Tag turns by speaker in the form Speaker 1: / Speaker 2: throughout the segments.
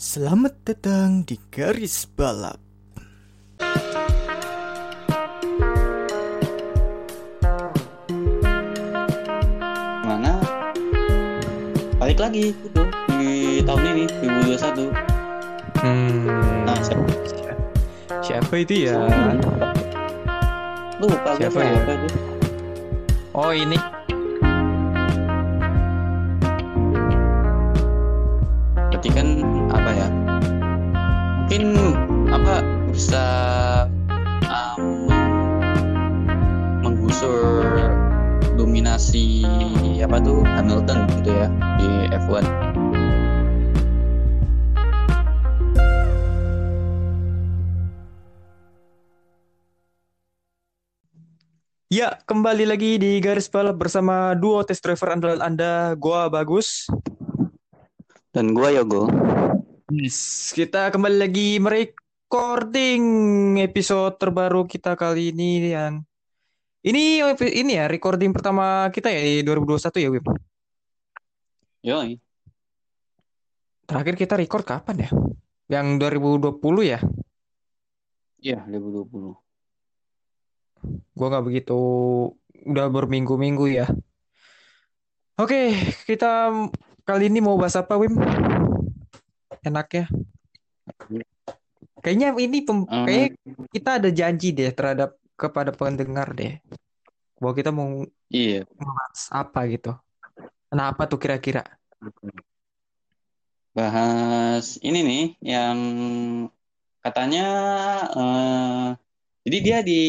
Speaker 1: Selamat datang di garis balap.
Speaker 2: mana balik lagi itu di tahun ini 2021
Speaker 3: Hmm,
Speaker 2: nah siapa
Speaker 3: siapa itu ya?
Speaker 2: lupa gue
Speaker 3: Siapa ya?
Speaker 2: siapa itu
Speaker 3: Oh ini.
Speaker 2: Berarti kan apa ya mungkin apa bisa um, menggusur dominasi apa tuh Hamilton gitu ya di F1
Speaker 3: Ya, kembali lagi di garis balap bersama duo test driver andalan Anda, gua Bagus.
Speaker 2: Dan gua Yogo
Speaker 3: Yes, kita kembali lagi merecording episode terbaru kita kali ini yang ini ini ya recording pertama kita ya di 2021 ya, Wim.
Speaker 2: yoi
Speaker 3: Terakhir kita record kapan ya? Yang 2020 ya?
Speaker 2: iya 2020
Speaker 3: Gua nggak begitu udah berminggu-minggu ya. Oke, kita kali ini mau bahas apa, Wim? Enaknya. Kayaknya ini pem-
Speaker 2: Hmm.
Speaker 3: kayaknya kita ada janji deh terhadap kepada pendengar deh. Bahwa kita mau
Speaker 2: iya
Speaker 3: bahas apa gitu. Nah, apa tuh kira-kira?
Speaker 2: bahas ini nih yang katanya eh, jadi dia di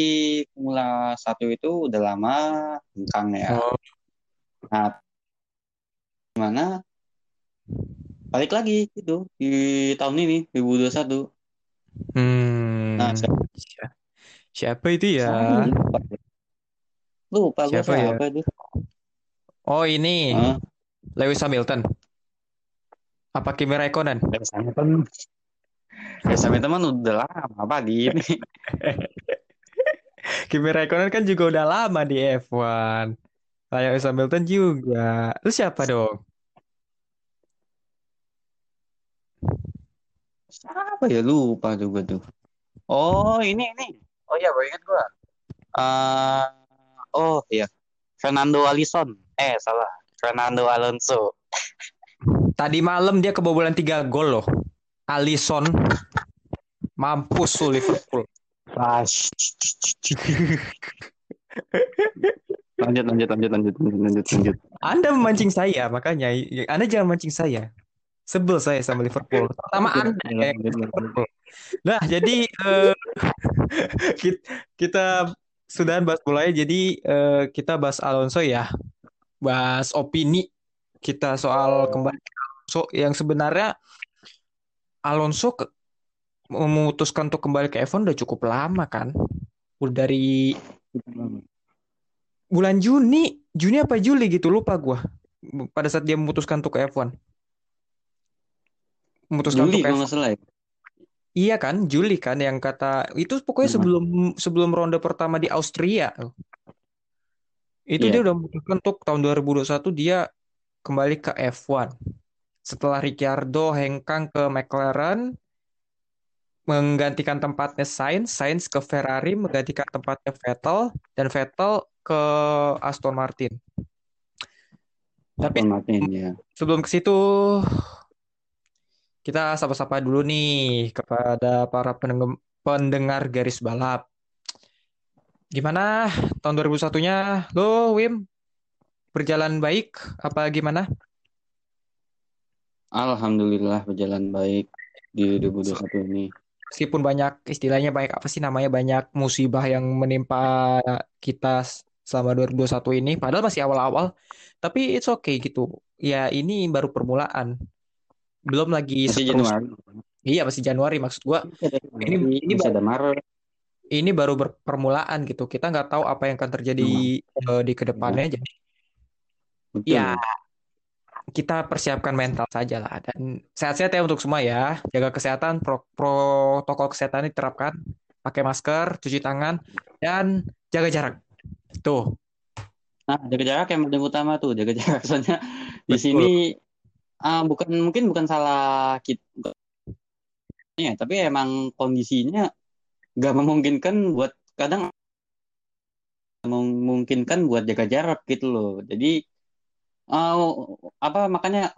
Speaker 2: Formula 1 itu udah lama hengkang ya.
Speaker 3: Oh.
Speaker 2: Nah, gimana balik lagi gitu di tahun ini 2021.
Speaker 3: Hmm.
Speaker 2: Nah, siapa,
Speaker 3: Si- Siapa itu ya?
Speaker 2: lupa. Lupa
Speaker 3: Siapa ya?
Speaker 2: siapa itu.
Speaker 3: Oh, ini
Speaker 2: Hah?
Speaker 3: Lewis Hamilton. Apa Kimi Raikkonen?
Speaker 2: Lewis Hamilton. Lewis Hamilton mah udah lama apa gini.
Speaker 3: Kimi Raikkonen kan juga udah lama di F1. Lewis Hamilton juga. Lu siapa dong?
Speaker 2: Siapa ya lupa juga tuh. Oh ini ini. Oh iya baru ingat gua. Eh, oh iya. Fernando Alonso. Eh salah. Fernando Alonso.
Speaker 3: Tadi malam dia kebobolan 3 gol loh. Alisson. Mampus lu Liverpool.
Speaker 2: Ah, lanjut lanjut lanjut lanjut lanjut lanjut.
Speaker 3: Anda memancing saya, makanya Anda jangan mancing saya. Sebel saya sama Liverpool. Pertama Anda ya, Liverpool. Nah, jadi eh, kit- kita sudah bahas mulai. Jadi eh, kita bahas Alonso ya. Bahas opini kita soal kembali ke Alonso yang sebenarnya Alonso ke- memutuskan untuk kembali ke F1 udah cukup lama kan. Udah dari bulan Juni, Juni apa Juli gitu lupa gua. Pada saat dia memutuskan untuk ke F1. Memutuskan
Speaker 2: Juli
Speaker 3: untuk
Speaker 2: kalau
Speaker 3: F1.
Speaker 2: nggak salah ya.
Speaker 3: Iya kan, Juli kan yang kata itu pokoknya
Speaker 2: Hmm.
Speaker 3: sebelum sebelum ronde pertama di Austria. Itu
Speaker 2: Iya.
Speaker 3: dia udah memutuskan untuk tahun 2021 dia kembali ke F1. Setelah Ricciardo hengkang ke McLaren menggantikan tempatnya Sainz, Sainz ke Ferrari menggantikan tempatnya Vettel dan Vettel ke Aston Martin. Tapi
Speaker 2: Aston Martin ya.
Speaker 3: sebelum ke situ kita sapa-sapa dulu nih kepada para pendengar, pendengar garis balap. Gimana tahun 2001-nya? Lo, Wim, berjalan baik apa gimana?
Speaker 2: Alhamdulillah berjalan baik di 2021 ini.
Speaker 3: Meskipun banyak istilahnya banyak apa sih namanya banyak musibah yang menimpa kita selama 2021 ini, padahal masih awal-awal, tapi it's okay gitu. Ya ini baru permulaan. Belum lagi
Speaker 2: Masih. Januari.
Speaker 3: Iya, masih Januari maksud gua. Ini
Speaker 2: Ini
Speaker 3: ini
Speaker 2: masih ada Maret.
Speaker 3: ini baru berpermulaan gitu. Kita nggak tahu apa yang akan terjadi eh, di ke depannya. Jadi
Speaker 2: Betul.
Speaker 3: ya kita persiapkan mental saja lah. Dan sehat-sehat ya untuk semua ya. Jaga kesehatan, pro- protokol kesehatan diterapkan. Pakai masker, cuci tangan, dan jaga jarak. Tuh.
Speaker 2: Nah, jaga jarak yang paling utama tuh, jaga jarak. Soalnya di sini ah, bukan mungkin bukan salah kita harusnya, tapi emang kondisinya nggak memungkinkan buat kadang memungkinkan buat jaga jarak gitu loh. Jadi uh, apa makanya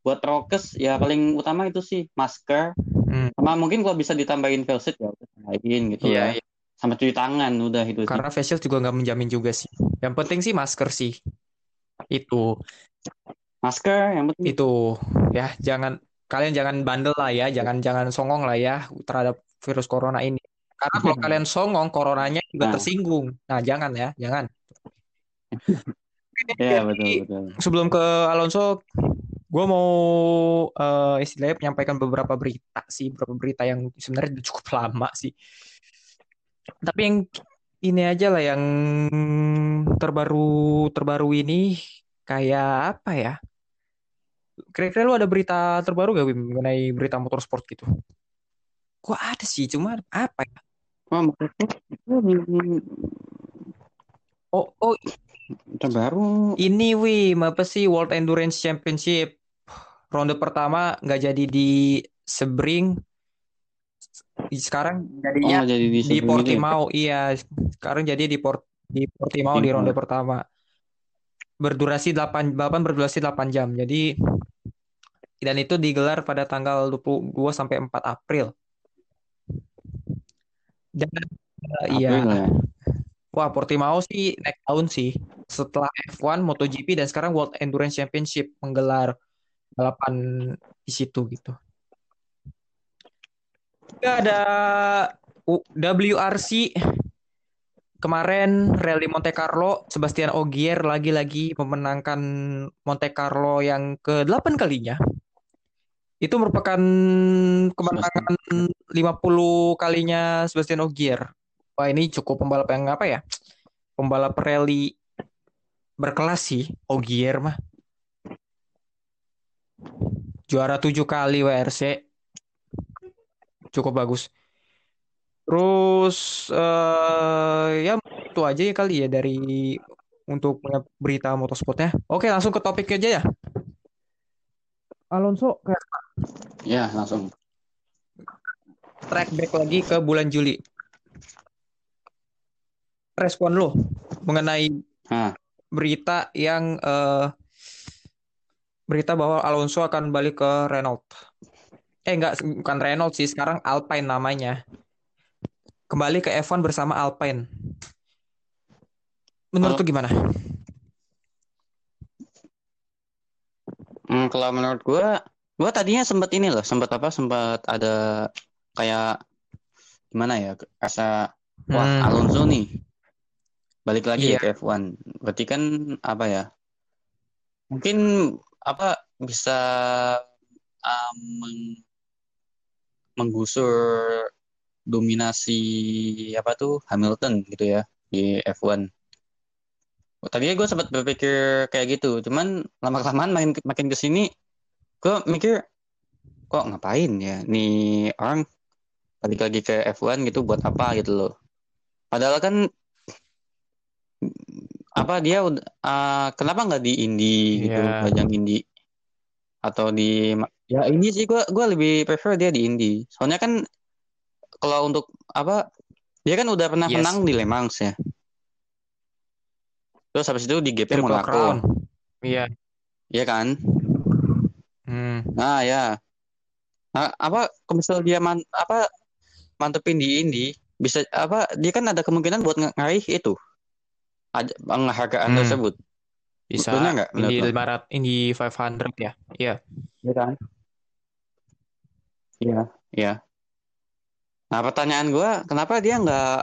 Speaker 2: buat prokes ya paling utama itu sih masker
Speaker 3: Hmm.
Speaker 2: sama mungkin kalau bisa ditambahin face shield ya tambahin gitu
Speaker 3: Iya,
Speaker 2: ya sama cuci tangan udah itu sih
Speaker 3: Karena face shield juga nggak menjamin juga sih. Yang penting sih masker sih. Itu,
Speaker 2: masker yang penting
Speaker 3: itu ya jangan kalian jangan bandel lah ya, jangan jangan songong lah ya terhadap virus corona ini. Karena kalau kalian songong, coronanya juga
Speaker 2: Nah.
Speaker 3: tersinggung. Nah, jangan ya, jangan.
Speaker 2: ya betul betul
Speaker 3: Sebelum ke Alonso, gue mau eh, istilahnya menyampaikan beberapa berita sih, beberapa berita yang sebenarnya cukup lama sih. Tapi yang ini aja lah yang terbaru terbaru ini kayak apa ya? Kira-kira lu ada berita terbaru gak Wim mengenai berita motorsport gitu? Gua ada sih, cuma apa ya? Oh, oh
Speaker 2: terbaru.
Speaker 3: ini Wim apa sih? World Endurance Championship. Ronde pertama nggak jadi di Sebring. Sekarang
Speaker 2: oh
Speaker 3: jadinya
Speaker 2: jadi di
Speaker 3: di
Speaker 2: sebelum itu ya?
Speaker 3: Portimao iya. Sekarang jadi di Port di Portimao di ronde pertama. Berdurasi 8 balapan berdurasi 8 jam. Jadi dan itu digelar pada tanggal 22 sampai 4 April. Dan eh, iya.
Speaker 2: April ya?
Speaker 3: Wah Portimao sih next tahun sih. Setelah F1 MotoGP dan sekarang World Endurance Championship menggelar balapan di situ gitu. Juga ada WRC kemarin Rally Monte Carlo Sebastian Ogier lagi-lagi memenangkan Monte Carlo yang ke-8 kalinya itu merupakan kemenangan 50 kalinya Sebastian Ogier. Wah ini cukup pembalap yang apa ya? Pembalap rally berkelas sih Ogier mah. Juara tujuh kali WRC cukup bagus. Terus eh ya itu aja ya kali ya dari untuk berita motorsportnya. Oke langsung ke topik aja ya. Alonso ke
Speaker 2: ya langsung
Speaker 3: track back lagi ke bulan Juli respon lo mengenai
Speaker 2: Hah.
Speaker 3: berita yang eh, berita bahwa Alonso akan balik ke Renault. Eh enggak, bukan Renault sih, sekarang Alpine namanya. Kembali ke F1 bersama Alpine. Menurut lu gimana?
Speaker 2: Hmm, kalau menurut gua, gua tadinya sempat ini loh, sempat apa? Sempat ada kayak gimana ya? Rasa wah
Speaker 3: Hmm.
Speaker 2: Alonso nih balik lagi
Speaker 3: Iya.
Speaker 2: ya ke F1. Berarti kan apa ya? Mungkin apa bisa um, meng- menggusur dominasi apa tuh Hamilton gitu ya di F1. Tadinya gue sempat berpikir kayak gitu, cuman lama-kelamaan makin makin ke sini, gue mikir kok ngapain ya nih orang balik lagi ke F1 gitu buat apa gitu loh. Padahal kan apa dia ah, kenapa nggak di Indy gitu,
Speaker 3: Iya.
Speaker 2: ajang Indy atau di ya Indy sih gue gue lebih prefer dia di Indy. Soalnya kan kalau untuk apa dia kan udah pernah
Speaker 3: Yes.
Speaker 2: menang di Le Mans ya. Terus habis itu di GP Monaco.
Speaker 3: Iya.
Speaker 2: iya kan?
Speaker 3: Hmm.
Speaker 2: Nah ya, nah, apa misal dia man, apa mantepin di Indy bisa apa dia kan ada kemungkinan buat ng- ngeraih itu ada penghargaan
Speaker 3: Hmm.
Speaker 2: tersebut,
Speaker 3: Bisa
Speaker 2: menurut
Speaker 3: Indy
Speaker 2: lo?
Speaker 3: 500, Indy 500 ya. Iya.
Speaker 2: iya kan? Iya, iya. Nah pertanyaan gua kenapa dia nggak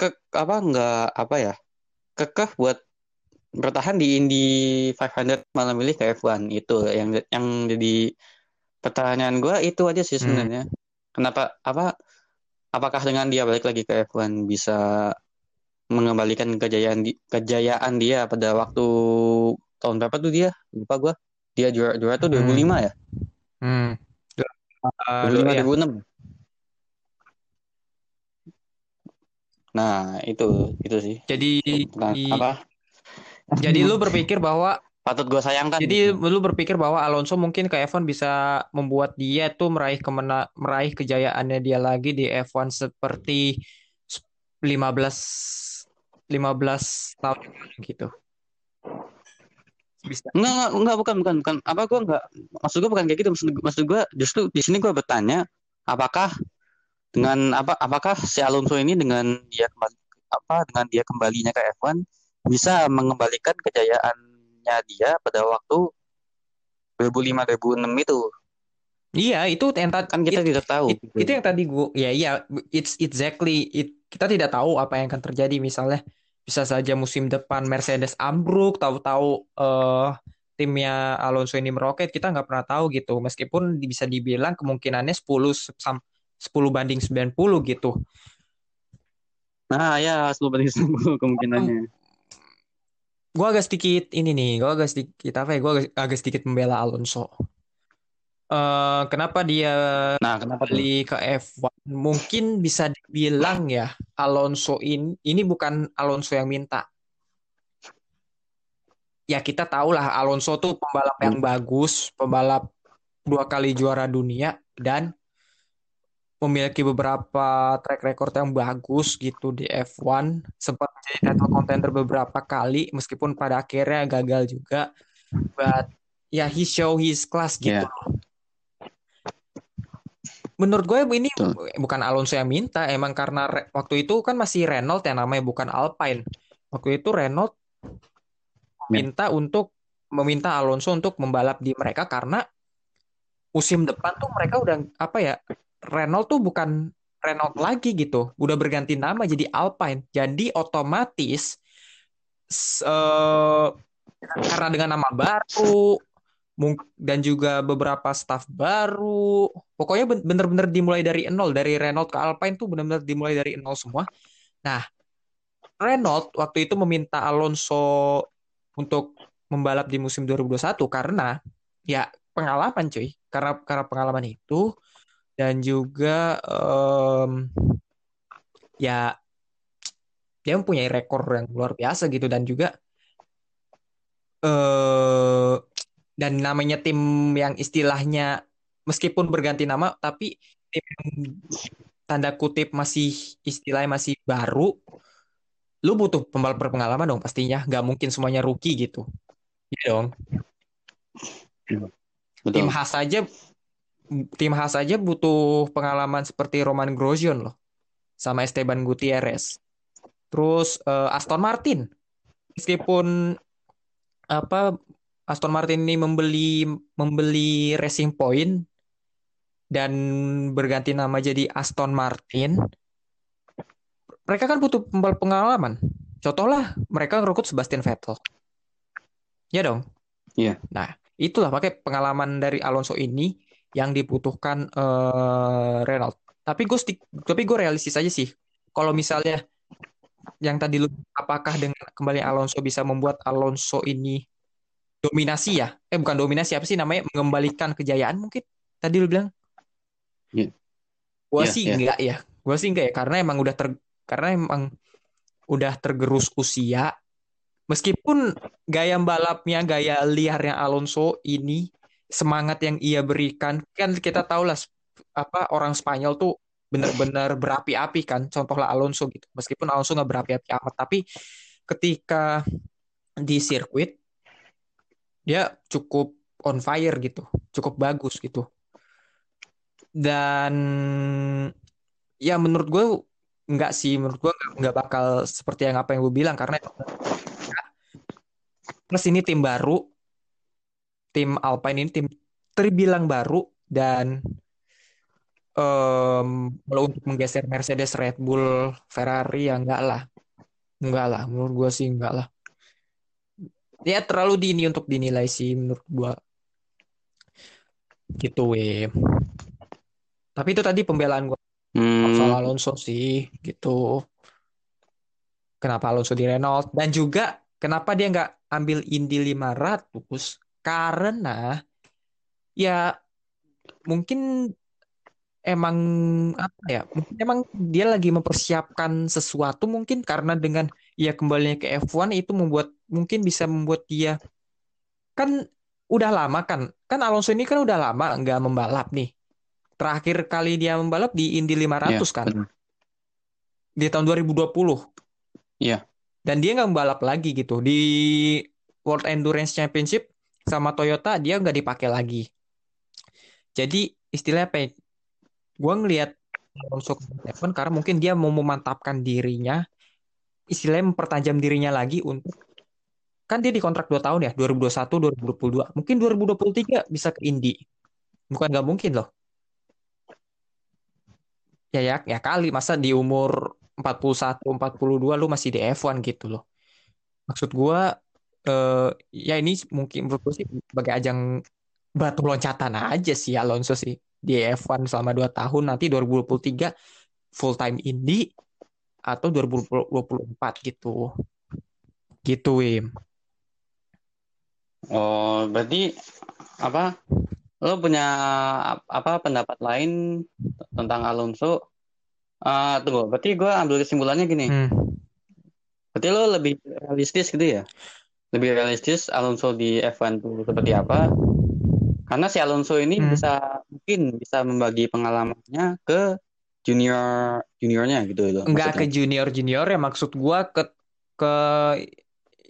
Speaker 2: ke apa nggak apa ya kekeh buat bertahan di Indy 500 malah milih ke F1 itu yang yang jadi pertanyaan gua itu aja sih
Speaker 3: Hmm.
Speaker 2: sebenarnya. Kenapa apa apakah dengan dia balik lagi ke F1 bisa mengembalikan kejayaan di, kejayaan dia pada waktu tahun berapa tuh dia? Lupa gua. Dia juara juara tuh 2005 ya?
Speaker 3: Hmm. Uh,
Speaker 2: 2005
Speaker 3: iya.
Speaker 2: 2006. Nah, itu itu sih.
Speaker 3: Jadi
Speaker 2: Nah, apa?
Speaker 3: Jadi lu berpikir bahwa
Speaker 2: patut gue sayangkan.
Speaker 3: Jadi
Speaker 2: gitu.
Speaker 3: lu berpikir bahwa Alonso mungkin ke F1 bisa membuat dia tuh meraih kemena meraih kejayaannya dia lagi di F1 seperti 15 15 tahun gitu. Bisa.
Speaker 2: Enggak, enggak, enggak, bukan, bukan, bukan. Apa gue enggak, maksud gue bukan kayak gitu. Maksud, maksud gue justru di sini gue bertanya, apakah dengan apa, apakah si Alonso ini dengan dia kembali apa, dengan dia kembalinya ke F1 bisa mengembalikan kejayaannya dia pada waktu 2005-2006 itu.
Speaker 3: Iya, itu yang tadi
Speaker 2: Kan kita tidak tahu.
Speaker 3: It- itu yang tadi gua ya iya it's exactly it kita tidak tahu apa yang akan terjadi misalnya bisa saja musim depan Mercedes ambruk tahu-tahu eh timnya Alonso ini meroket kita nggak pernah tahu gitu meskipun bisa dibilang kemungkinannya 10 sam 10 banding 90 gitu
Speaker 2: Nah, ya, 10 banding 10 kemungkinannya.
Speaker 3: Gua agak sedikit ini nih gua agak sedikit apa ya gua agak, agak sedikit membela Alonso. Eh kenapa dia
Speaker 2: Nah, kenapa
Speaker 3: kembali ke F1 mungkin bisa dibilang ya Alonso ini ini bukan Alonso yang minta. Ya kita tahu lah Alonso tuh pembalap yang bagus pembalap dua kali juara dunia dan memiliki beberapa track record yang bagus gitu di F1 sempat title contender beberapa kali meskipun pada akhirnya gagal juga but ya he show his class gitu
Speaker 2: Ya.
Speaker 3: menurut gue ini
Speaker 2: Betul.
Speaker 3: bukan Alonso yang minta emang karena Re- waktu itu kan masih Renault yang namanya bukan Alpine waktu itu Renault minta untuk meminta Alonso untuk membalap di mereka karena musim depan tuh mereka udah apa ya Renault tuh bukan Renault lagi gitu. Udah berganti nama jadi Alpine. Jadi otomatis eh, karena dengan nama baru dan juga beberapa staff baru pokoknya ben- bener-bener dimulai dari nol. Dari Renault ke Alpine tuh bener-bener dimulai dari nol semua. Nah Renault waktu itu meminta Alonso untuk membalap di musim 2021 karena ya pengalaman cuy. Karena karena pengalaman itu dan juga em, ya dia mempunyai rekor yang luar biasa gitu. Dan juga eh dan namanya tim yang istilahnya meskipun berganti nama tapi tim yang tanda kutip masih istilahnya masih baru lu butuh pembalap berpengalaman dong pastinya. Nggak mungkin semuanya rookie gitu. Iya dong. Tim
Speaker 2: Betul.
Speaker 3: khas saja tim khas saja butuh pengalaman seperti Roman Grosjean loh sama Esteban Gutierrez. Terus eh, Aston Martin. Meskipun apa Aston Martin ini membeli membeli Racing Point dan berganti nama jadi Aston Martin mereka kan butuh pembalap pengalaman. Contohlah mereka ngerekrut Sebastian Vettel. Ya dong?
Speaker 2: Iya.
Speaker 3: nah itulah pakai pengalaman dari Alonso ini yang dibutuhkan eh, Renault tapi gue tapi gue realistis aja sih. Kalau misalnya yang tadi lu apakah dengan kembali Alonso bisa membuat Alonso ini dominasi ya? Eh bukan dominasi apa sih namanya? Mengembalikan kejayaan mungkin tadi lu bilang?
Speaker 2: Iya.
Speaker 3: gua
Speaker 2: Iya,
Speaker 3: sih
Speaker 2: iya.
Speaker 3: enggak ya. Gua sih enggak ya karena emang udah ter karena emang udah tergerus usia. Meskipun gaya balapnya gaya liarnya Alonso ini semangat yang ia berikan. Kan kita tahu lah apa orang Spanyol tuh benar-benar berapi-api kan. Contohlah Alonso gitu. Meskipun Alonso nggak berapi-api amat tapi ketika di sirkuit dia cukup on fire gitu. Cukup bagus gitu. Dan ya menurut gue nggak sih. Menurut gue nggak- nggak bakal seperti yang apa yang gue bilang. Karena plus ini tim baru tim Alpine ini tim terbilang baru dan em, kalau untuk menggeser Mercedes, Red Bull, Ferrari ya enggak lah, enggak lah, menurut gue sih enggak lah. Ya terlalu dini untuk dinilai sih menurut gue. Gitu weh. Tapi itu tadi pembelaan gue soal
Speaker 2: Hmm,
Speaker 3: Alonso sih, gitu. Kenapa Alonso di Renault dan juga kenapa dia nggak ambil Indy 500 karena ya mungkin emang apa ya mungkin emang dia lagi mempersiapkan sesuatu mungkin karena dengan ia kembalinya ke F1 itu membuat mungkin bisa membuat dia kan udah lama kan. Kan Alonso ini kan udah lama nggak membalap nih. Terakhir kali dia membalap di Indy 500
Speaker 2: Iya,
Speaker 3: kan. Di tahun 2020.
Speaker 2: Iya.
Speaker 3: Dan dia nggak membalap lagi gitu. Di World Endurance Championship sama Toyota dia nggak dipakai lagi. Jadi istilahnya apa ya? Gue ngelihat Alonso F1 karena mungkin dia mau memantapkan dirinya, istilahnya mempertajam dirinya lagi untuk kan dia dikontrak 2 tahun ya, 2021, 2022. Mungkin 2023 bisa ke Indy. Bukan nggak mungkin loh. Ya ya, ya kali masa di umur 41, 42 lu masih di F1 gitu loh. Maksud gua eh ya ini mungkin menurut sih sebagai ajang batu loncatan aja sih Alonso sih di F1 selama 2 tahun nanti 2023 full time Indy atau 2024 gitu. Gitu Wim.
Speaker 2: Oh, berarti apa? Lo punya ap- apa pendapat lain tentang Alonso? Ah, tunggu, berarti gue ambil kesimpulannya gini.
Speaker 3: Hmm.
Speaker 2: Berarti lo lebih realistis gitu ya? Lebih realistis Alonso di F1 tuh seperti apa? Karena si Alonso ini
Speaker 3: Hmm.
Speaker 2: bisa mungkin bisa membagi pengalamannya ke junior juniornya gitu loh.
Speaker 3: Enggak ke junior junior ya maksud gua ke ke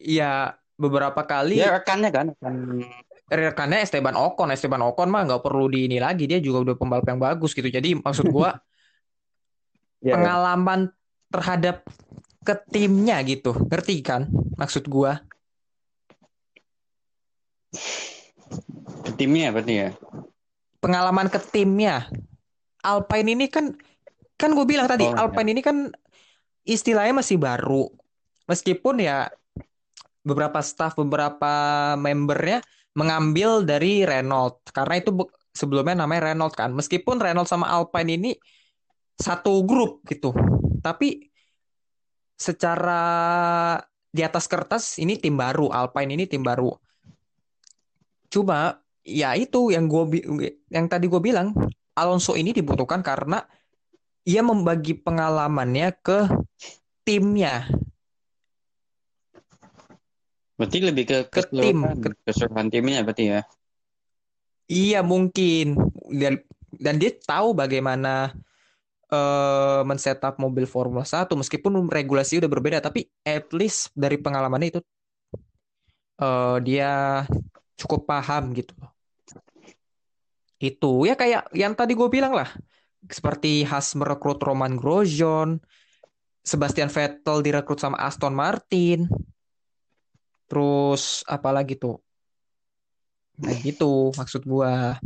Speaker 3: ya beberapa kali
Speaker 2: Ya rekannya kan, rekan
Speaker 3: rekannya Esteban Ocon Esteban Ocon mah nggak perlu di ini lagi dia juga udah pembalap yang bagus gitu jadi maksud gua
Speaker 2: ya,
Speaker 3: pengalaman terhadap ke timnya gitu ngerti kan maksud gua
Speaker 2: ke timnya berarti ya.
Speaker 3: pengalaman ke timnya. Alpine ini kan kan gue bilang tadi
Speaker 2: Oh, ya.
Speaker 3: Alpine ini kan istilahnya masih baru. Meskipun ya beberapa staff beberapa membernya mengambil dari Renault. Karena itu sebelumnya namanya Renault kan. Meskipun Renault sama Alpine ini satu grup gitu. Tapi secara di atas kertas ini tim baru. Alpine ini tim baru cuma ya itu yang gue yang tadi gue bilang Alonso ini dibutuhkan karena ia membagi pengalamannya ke timnya.
Speaker 2: Berarti lebih ke
Speaker 3: Ke tim,
Speaker 2: keseluruhan, timnya berarti ya.
Speaker 3: Iya mungkin. Dan dan dia tahu bagaimana eh men-setup mobil Formula 1 meskipun regulasi udah berbeda tapi at least dari pengalamannya itu eh dia cukup paham gitu loh. Itu ya kayak yang tadi gue bilang lah seperti Haas merekrut Roman Grosjean, Sebastian Vettel direkrut sama Aston Martin. Terus apa lagi tuh? Nah gitu maksud gua.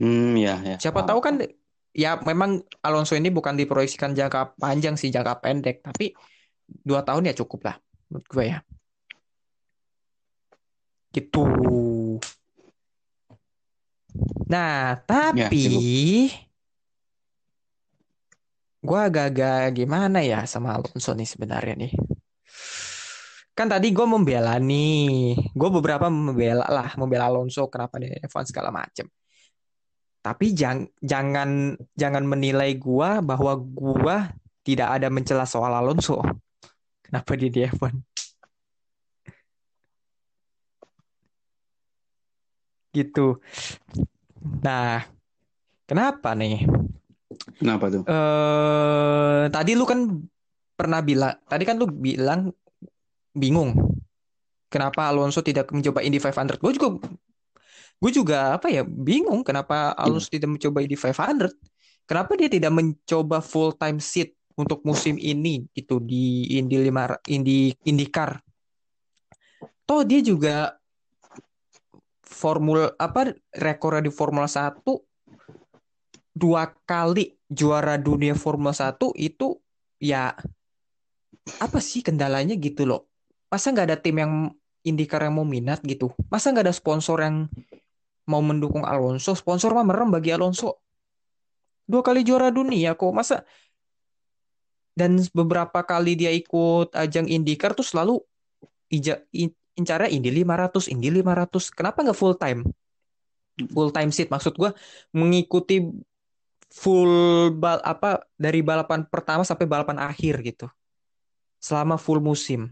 Speaker 2: Hmm, ya, ya.
Speaker 3: Siapa tahu kan ya memang Alonso ini bukan diproyeksikan jangka panjang sih jangka pendek tapi dua tahun ya cukup lah menurut gue ya. Gitu. Nah tapi gua agak-agak gimana ya sama Alonso nih sebenarnya nih. Kan tadi gue membela nih, gue beberapa membela lah, membela Alonso kenapa dia F1 segala macem. Tapi jang, jangan jangan menilai gua bahwa gua tidak ada mencela soal Alonso. Kenapa dia di F1? Gitu. Nah, kenapa nih?
Speaker 2: Kenapa tuh?
Speaker 3: Eh, tadi lu kan pernah bilang, tadi kan lu bilang bingung. Kenapa Alonso tidak mencoba Indy 500? Gue juga gue juga apa ya bingung kenapa Alonso tidak mencoba Indy 500 kenapa dia tidak mencoba full time seat untuk musim ini gitu di Indy 5 Indy IndyCar toh dia juga formula apa rekornya di Formula 1 dua kali juara dunia Formula 1 itu ya apa sih kendalanya gitu loh? Masa nggak ada tim yang IndyCar yang mau minat gitu? Masa nggak ada sponsor yang mau mendukung Alonso, sponsor mah merem bagi Alonso. Dua kali juara dunia kok, masa dan beberapa kali dia ikut ajang IndyCar tuh selalu ija, incarnya Indy 500, Indy 500. Kenapa nggak full time? Full time seat maksud gua mengikuti full bal apa dari balapan pertama sampai balapan akhir gitu. Selama full musim.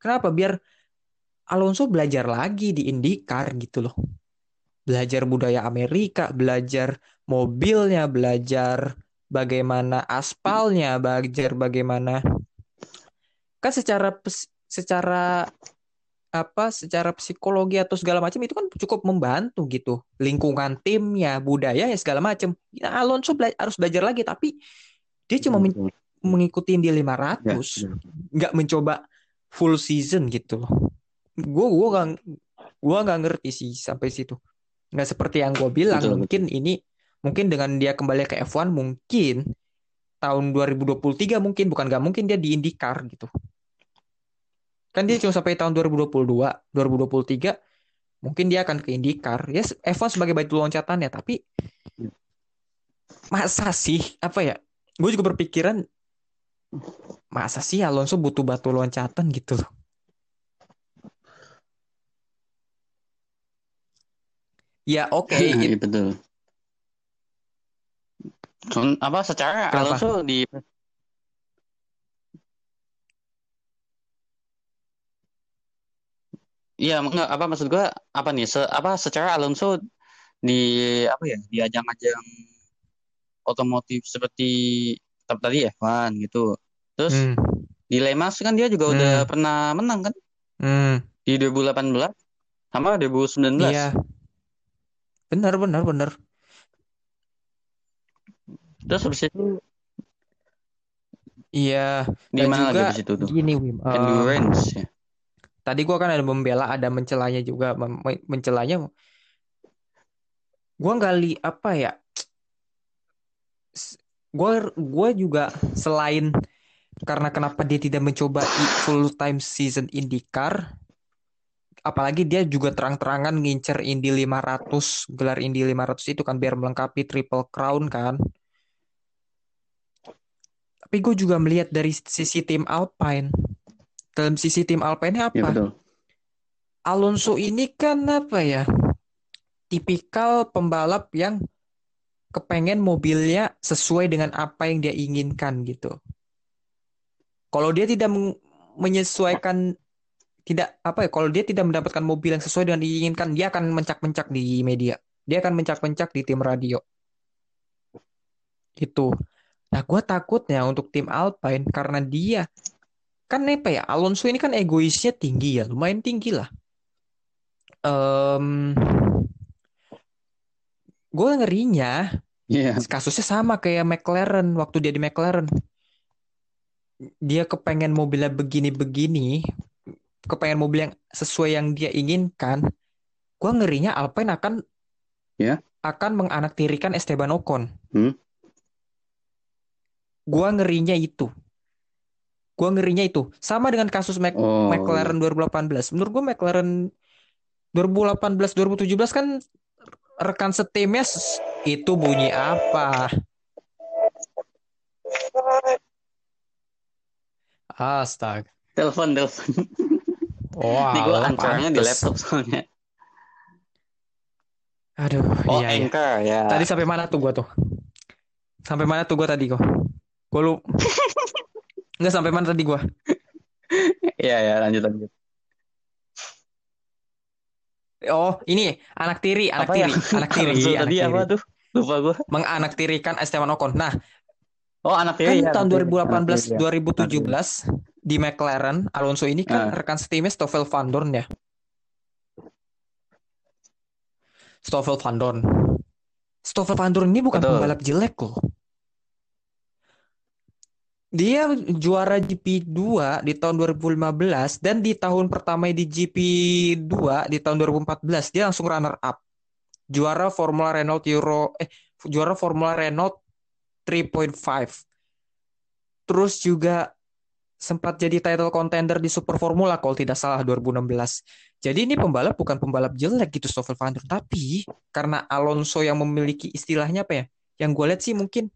Speaker 3: Kenapa? Biar Alonso belajar lagi di IndyCar gitu loh. Belajar budaya Amerika, belajar mobilnya, belajar bagaimana aspalnya, belajar bagaimana kan secara secara apa secara psikologi atau segala macam itu kan cukup membantu gitu. Lingkungan timnya budaya ya segala macam. Ya, Alonso bela harus belajar lagi tapi dia cuma men mengikuti di 500 ya, nggak mencoba full season gitu loh. Gue gue gak gue nggak ngerti sih sampai situ. Nggak seperti yang gue bilang betul, mungkin betul. ini mungkin dengan dia kembali ke F1 mungkin tahun 2023 mungkin bukan nggak mungkin dia di IndyCar gitu Kan dia cuma sampai tahun 2022, 2023 mungkin dia akan ke IndyCar. Ya F1 sebagai batu loncatan ya, tapi masa sih apa ya? Gue juga berpikiran masa sih Alonso butuh batu loncatan gitu loh. Ya oke. Okay.
Speaker 2: Iya betul. Apa secara Kenapa? Alonso di Iya, enggak apa maksud gua apa nih? Se, apa secara Alonso di apa ya? Di ajang-ajang otomotif seperti tadi ya, Wan gitu. Terus hmm. di Lemas kan dia juga hmm. udah pernah menang kan? Hmm. Di 2018 sama 2019. Iya.
Speaker 3: Benar, benar, benar.
Speaker 2: Terus habis itu
Speaker 3: Iya.
Speaker 2: Di mana lagi habis itu tuh?
Speaker 3: Gini, Wim.
Speaker 2: Uh, Endurance ya
Speaker 3: tadi gua kan ada membela ada mencelanya juga mencelanya. Gua nggak li apa ya? Gua gua juga selain karena kenapa dia tidak mencoba full time season IndyCar apalagi dia juga terang-terangan ngincer Indy 500 gelar Indy 500 itu kan biar melengkapi triple crown kan. Tapi gue juga melihat dari sisi tim Alpine dalam sisi tim Alpine apa? Ya, betul. Alonso ini kan apa ya? Tipikal pembalap yang kepengen mobilnya sesuai dengan apa yang dia inginkan gitu. Kalau dia tidak menyesuaikan tidak apa ya kalau dia tidak mendapatkan mobil yang sesuai dengan diinginkan dia akan mencak-mencak di media dia akan mencak-mencak di tim radio itu nah gue takutnya untuk tim Alpine karena dia kan apa ya Alonso ini kan egoisnya tinggi ya lumayan tinggi lah um, gue ngerinya yeah. kasusnya sama kayak McLaren waktu dia di McLaren dia kepengen mobilnya begini-begini kepengen mobil yang sesuai yang dia inginkan gue ngerinya Alpine akan yeah. akan menganaktirikan Esteban Ocon hmm? gue ngerinya itu Gua ngerinya itu. Sama dengan kasus Mac oh. McLaren 2018. Menurut gua McLaren 2018 2017 kan rekan setimnya itu bunyi apa? Astaga.
Speaker 2: Telepon, telepon.
Speaker 3: Oh,
Speaker 2: Ini gue ancaranya di laptop soalnya.
Speaker 3: Aduh,
Speaker 2: oh, iya, iya. anchor, iya. ya.
Speaker 3: Tadi sampai mana tuh gua tuh? Sampai mana tuh gua tadi kok? Gua lu Enggak sampai mana tadi gua?
Speaker 2: Iya ya, lanjut lanjut.
Speaker 3: Oh, ini anak tiri, anak apa tiri, ya? anak tiri.
Speaker 2: anak tadi tiri. apa tuh? Lupa gua.
Speaker 3: Menganaktirikan Esteban Ocon. Nah,
Speaker 2: Oh, anak tiri
Speaker 3: kan ya, tahun 2018 2017 ya. di McLaren Alonso ini kan uh. rekan setimnya Stoffel Van Dorn ya. Stoffel Van Dorn. Stoffel Van Dorn ini bukan Betul. pembalap jelek loh. Dia juara GP2 di tahun 2015 dan di tahun pertama di GP2 di tahun 2014 dia langsung runner up. Juara Formula Renault Euro eh juara Formula Renault 3.5. Terus juga sempat jadi title contender di Super Formula kalau tidak salah 2016. Jadi ini pembalap bukan pembalap jelek gitu Stoffel Van tapi karena Alonso yang memiliki istilahnya apa ya? Yang gue lihat sih mungkin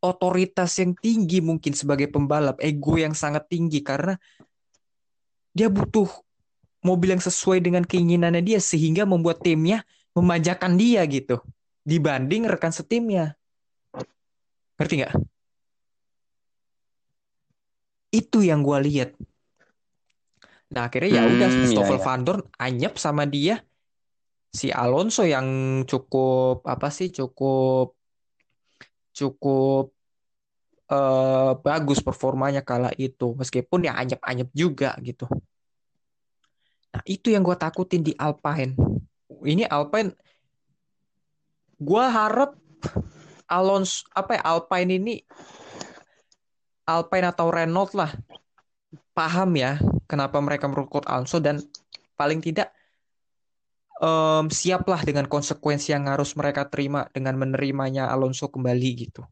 Speaker 3: otoritas yang tinggi mungkin sebagai pembalap, ego yang sangat tinggi karena dia butuh mobil yang sesuai dengan keinginannya dia sehingga membuat timnya memanjakan dia gitu dibanding rekan setimnya. Ngerti nggak? Itu yang gue lihat. Nah, akhirnya ya udah
Speaker 2: Hmm,
Speaker 3: Stoffel
Speaker 2: iya, iya.
Speaker 3: Van Dorn anyep sama dia si Alonso yang cukup apa sih cukup cukup eh, bagus performanya kala itu meskipun ya anyep-anyep juga gitu. Nah, itu yang gue takutin di Alpine. Ini Alpine gue harap Alonso apa ya Alpine ini Alpine atau Renault lah paham ya kenapa mereka merekrut Alonso dan paling tidak em, siaplah dengan konsekuensi yang harus mereka terima dengan menerimanya Alonso kembali gitu.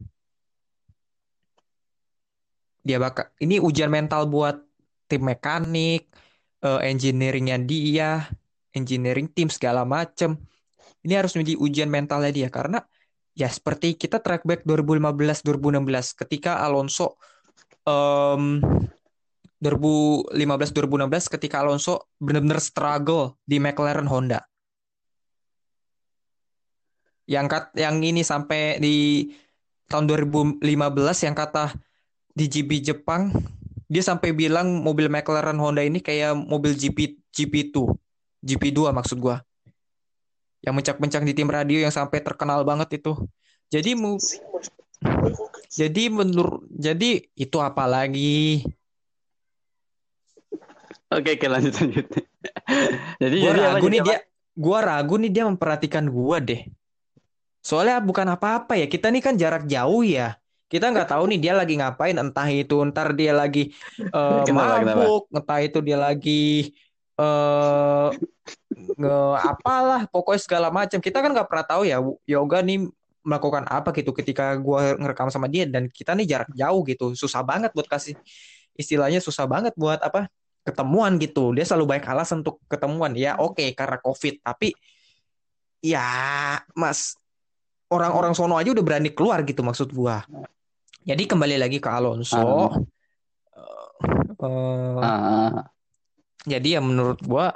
Speaker 3: Dia bakal ini ujian mental buat tim mekanik, eh, engineeringnya dia, engineering tim segala macem. Ini harus menjadi ujian mentalnya dia karena ya seperti kita track back 2015-2016 ketika Alonso em 2015-2016 ketika Alonso benar-benar struggle di McLaren Honda. Yang kat, yang ini sampai di tahun 2015 yang kata di GP Jepang dia sampai bilang mobil McLaren Honda ini kayak mobil GP GP2 GP2 maksud gua. Yang mencak-mencak di tim radio yang sampai terkenal banget itu. Jadi mu jadi menurut jadi itu apa lagi?
Speaker 2: Oke, oke lanjut lanjut. jadi
Speaker 3: gua
Speaker 2: jadi
Speaker 3: ragu nih dia gua ragu nih dia memperhatikan gua deh soalnya bukan apa-apa ya kita nih kan jarak jauh ya. Kita nggak tahu nih dia lagi ngapain entah itu ntar dia lagi eh,
Speaker 2: Kenapa, kenapa?
Speaker 3: mabuk entah itu dia lagi eh nge apalah pokoknya segala macam. Kita kan nggak pernah tahu ya yoga nih melakukan apa gitu ketika gua ngerekam sama dia. Dan kita nih jarak jauh gitu susah banget buat kasih istilahnya susah banget buat apa ketemuan gitu. Dia selalu baik alasan untuk ketemuan. Ya oke karena covid. Tapi ya mas orang-orang sono aja udah berani keluar gitu maksud gua. Jadi kembali lagi ke Alonso Eh,
Speaker 2: Ah,
Speaker 3: jadi ya menurut gua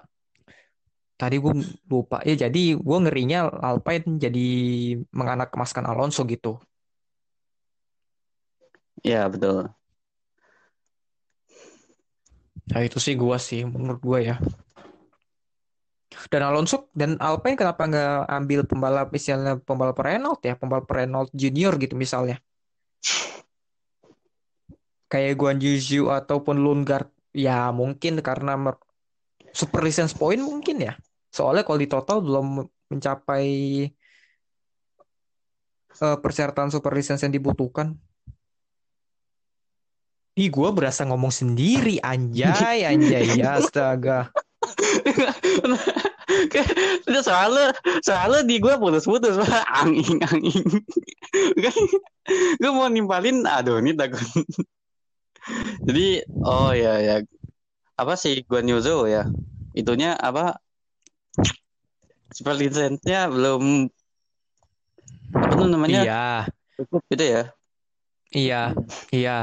Speaker 3: tadi gue lupa ya jadi gue ngerinya Alpine jadi menganak kemaskan Alonso gitu.
Speaker 2: Ya betul.
Speaker 3: nah itu sih gua sih menurut gua ya dan Alonso dan Alpine kenapa nggak ambil pembalap misalnya pembalap Renault ya? Pembalap Renault Junior gitu misalnya. Kayak Guan Yu ataupun Lundgaard ya mungkin karena super license point mungkin ya. Soalnya kalau di total belum mencapai eh, persyaratan super license yang dibutuhkan. Ih, gue berasa ngomong sendiri, anjay, anjay, ya, astaga.
Speaker 2: Itu soalnya soalnya di gue putus-putus Pak. angin angin. Gue mau nimpalin aduh ini takut. Jadi oh ya ya apa sih Guan Yu Zhou ya itunya apa super belum apa tuh namanya
Speaker 3: Iya,
Speaker 2: cukup gitu ya
Speaker 3: iya, iya.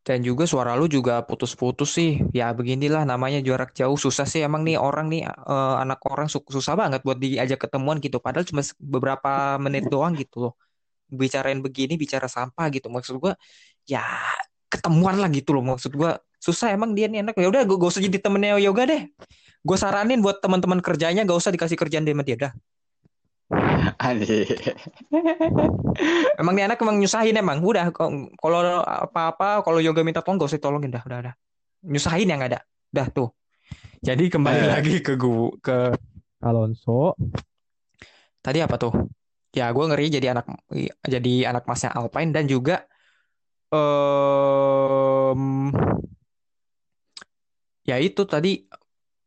Speaker 3: Dan juga suara lu juga putus-putus sih. Ya beginilah namanya jarak jauh. Susah sih emang nih orang nih, eh, anak orang su- susah banget buat diajak ketemuan gitu. Padahal cuma beberapa menit doang gitu loh. Bicarain begini, bicara sampah gitu. Maksud gua, ya ketemuan lah gitu loh. Maksud gua susah emang dia nih anak. Ya udah, gak usah jadi temennya yoga deh. Gue saranin buat teman-teman kerjanya gak usah dikasih kerjaan dia sama dia dah.
Speaker 2: Anjir.
Speaker 3: Emang nih anak emang nyusahin emang. Udah kok- kalau apa-apa kalau yoga minta tolong gak usah tolongin dah, udah udah. Nyusahin yang ada. Dah tuh. Jadi kembali
Speaker 2: Eh.
Speaker 3: lagi ke gua ke Alonso. Tadi apa tuh? Ya gue ngeri jadi anak jadi anak masnya Alpine dan juga em ya itu tadi